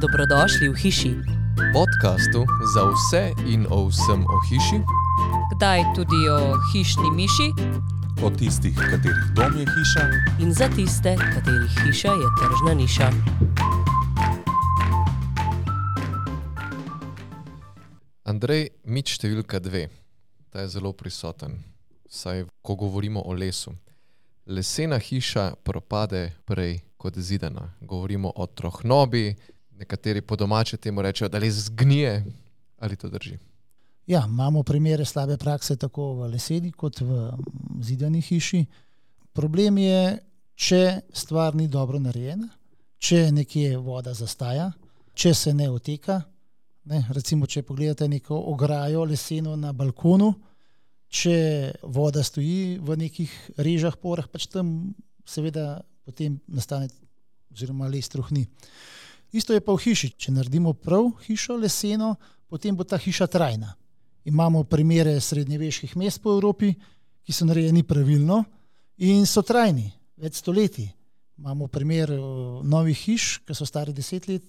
Dobrodošli v hiši, podkastu za vse in o vsem o hiši, kdaj tudi o hišni miši o tistih, katerih dom je hiša, in za tiste, katerih hiša je tržna niša. Andrej, mič številka dve, ta je zelo prisoten, saj ko govorimo o lesu. Lesena hiša propade prej kot zidana. Govorimo o trohnobi, nekateri po domače temu rečejo, da les zgnije. Ali to drži? Ja, imamo primere slabe prakse tako v leseni kot v zidani hiši. Problem je, če stvar ni dobro narejena, če nekje voda zastaja, če se ne oteka. Ne, recimo, če pogledate neko ograjo leseno na balkonu, če voda stoji v nekih režah, porah, pač tam seveda potem nastane, oziroma les truhni. Isto je pa v hiši. Če naredimo prav hišo leseno, potem bo ta hiša trajna. Imamo primere srednjeveških mest po Evropi, ki so narejeni pravilno in so trajni, več stoletij. Imamo primer novih hiš, ki so stare deset let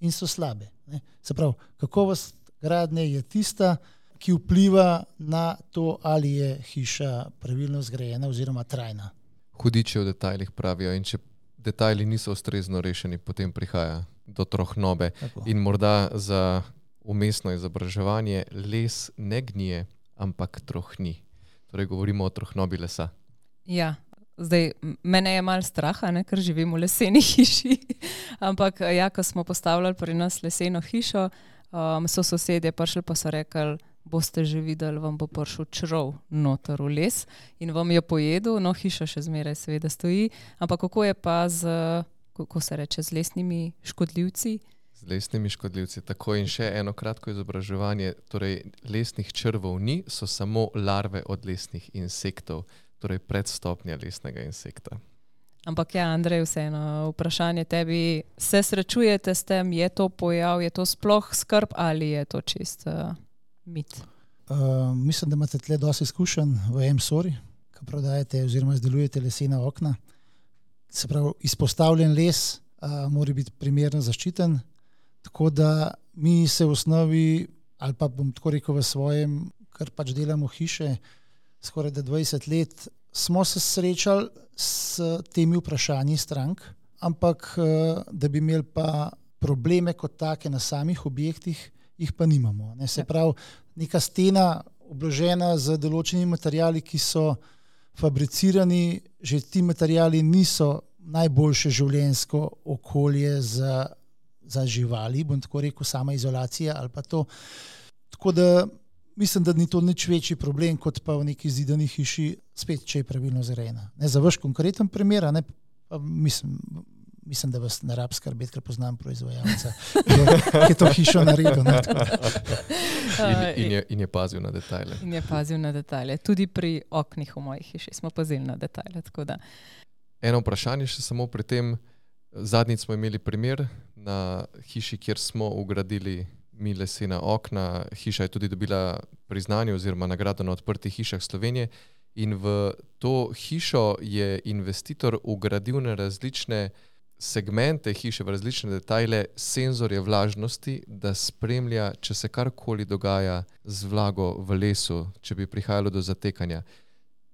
in so slabe. Ne. Se pravi, kakovost gradnje je tista, ki vpliva na to, ali je hiša pravilno zgrajena oziroma trajna. Hudiči v detajlih pravijo, in če detajli niso ustrezno rešeni, potem prihaja do trohnobe. Tako. In morda za umestno izobraževanje les ne gnije, ampak trohni. Torej, govorimo o trohnobi lesa. Ja. Zdaj, mene je malo strah, ker živim v leseni hiši. Ampak, ja, ko smo postavljali pri nas leseno hišo, um, so sosedje prišli in so rekli, boste že videli, vam bo prišel črov noter v les in vam je pojedel, no, hiša še zmeraj, seveda, stoji. Ampak kako je pa z kako se reče, z lesnimi škodljivci. Z lesnimi škodljivci. Tako in še eno kratko izobraževanje. Torej, lesnih črvov ni, so samo larve od lesnih insektov, torej predstopnja lesnega insekta. Ampak ja, Andrej, vseeno vprašanje tebi, se srečujete s tem, je to pojav, je to sploh skrb ali je to čist uh, mit? Uh, mislim, da imate tle dosti izkušenj v M-Sori, ki prodajate oziroma izdelujete lesena okna se pravi, izpostavljen les uh, mora biti primerno zaščiten. Tako da mi se v osnovi, ali pa bom tako rekel, v svojem, kar pač delamo hiše, skoraj 20 let, smo se srečali s temi vprašanji strank, ampak uh, da bi imeli pa probleme kot take na samih objektih, jih pa nimamo. Ne? Se ja. pravi, neka stena obložena z določenimi materijali, ki so fabricirani, že ti materijali niso najboljše življenjsko okolje za, za živali, bom tako rekel, sama izolacija ali pa to. Tako da mislim, da ni to nič večji problem kot pa v neki zidani hiši, spet, če je pravilno zrejena. Ne za vaš konkreten primer, ne, mislim, mislim, da vas ne rab skrbeti, ker poznam proizvajalca, ki je to hišo naredil. Ne, in, in, je, in je pazil na detajle. In je pazil na detajle. Tudi pri oknih v moji hiši smo pazili na detajle. Eno vprašanje še samo pri tem. Zadnjič smo imeli primer na hiši, kjer smo ugradili mi lesena okna. Hiša je tudi dobila priznanje oziroma nagrado na odprtih hišah Slovenije. In v to hišo je investitor ugradil na različne segmente hiše, v različne detajle, senzorje vlažnosti, da spremlja, če se karkoli dogaja z vlago v lesu, če bi prihajalo do zatekanja.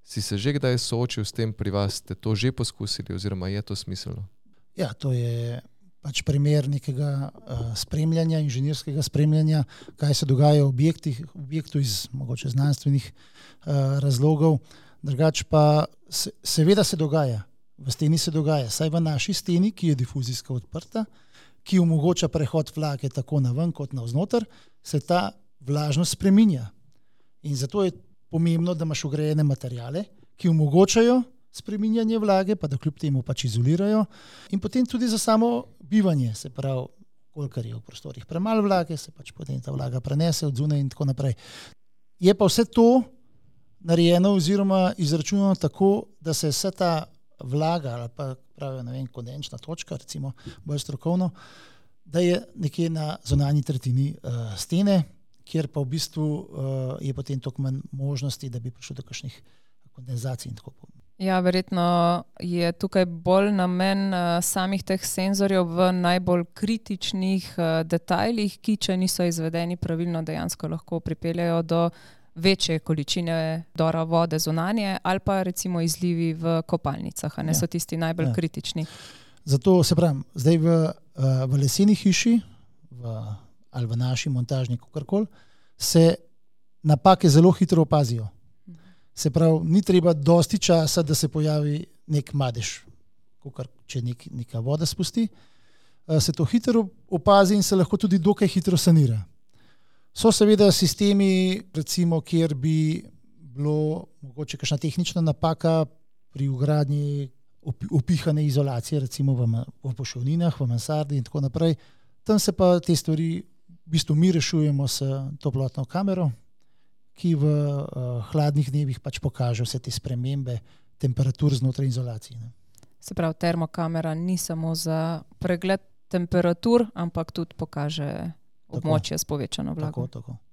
Si se že kdaj soočil s tem pri vas, ste to že poskusili, oziroma je to smiselno? Ja, to je pač primer nekega uh, spremljanja, inženirskega spremljanja, kaj se dogaja v objektih, objektu iz mogoče znanstvenih uh, razlogov. Drugač pa se, seveda se dogaja, v steni se dogaja, saj v naši steni, ki je difuzijsko odprta, ki omogoča prehod vlake tako na ven kot na vznoter, se ta vlažnost spreminja. In zato je pomembno, da imaš ugrajene materijale, ki omogočajo spreminjanje vlage, pa da kljub temu pač izolirajo, in potem tudi za samo bivanje, se pravi, koliko je v prostorih premalo vlage, se pač potem ta vlaga prenese od zunaj in tako naprej. Je pa vse to narejeno oziroma izračunano tako, da se vse ta vlaga ali pa pravijo, ne vem, kondenčna točka, recimo bolj strokovno, da je nekje na zonanji tretjini uh, stene, kjer pa v bistvu uh, je potem toliko manj možnosti, da bi prišlo do kakšnih kondenzacij in tako naprej. Ja, verjetno je tukaj bolj namen uh, samih teh senzorjev v najbolj kritičnih uh, detajlih, ki, če niso izvedeni pravilno, dejansko lahko pripeljajo do večje količine dora vode zunanje ali pa recimo izlivi v kopalnicah, ne ja. so tisti najbolj ja. kritični. Zato se pravi, zdaj v, uh, v leseni hiši v, ali v naši montažni, kako koli, se napake zelo hitro opazijo. Se pravi, ni treba dosti časa, da se pojavi nek madež, kukar, če nek, neka voda spusti. Se to hitro opazi in se lahko tudi dokaj hitro sanira. So seveda sistemi, recimo, kjer bi bilo mogoče kakšna tehnična napaka pri ugradnji upihane izolacije, recimo v, v pošovninah, v mansardi in tako naprej. Tam se pa te stvari v bistvu mi rešujemo s toplotno kamero, ki v uh, hladnih dnevih pač pokaže vse te spremembe temperatur znotraj izolacije. Ne. Se pravi, termokamera ni samo za pregled temperatur, ampak tudi pokaže območje tako, s povečano vlago. Tako, tako.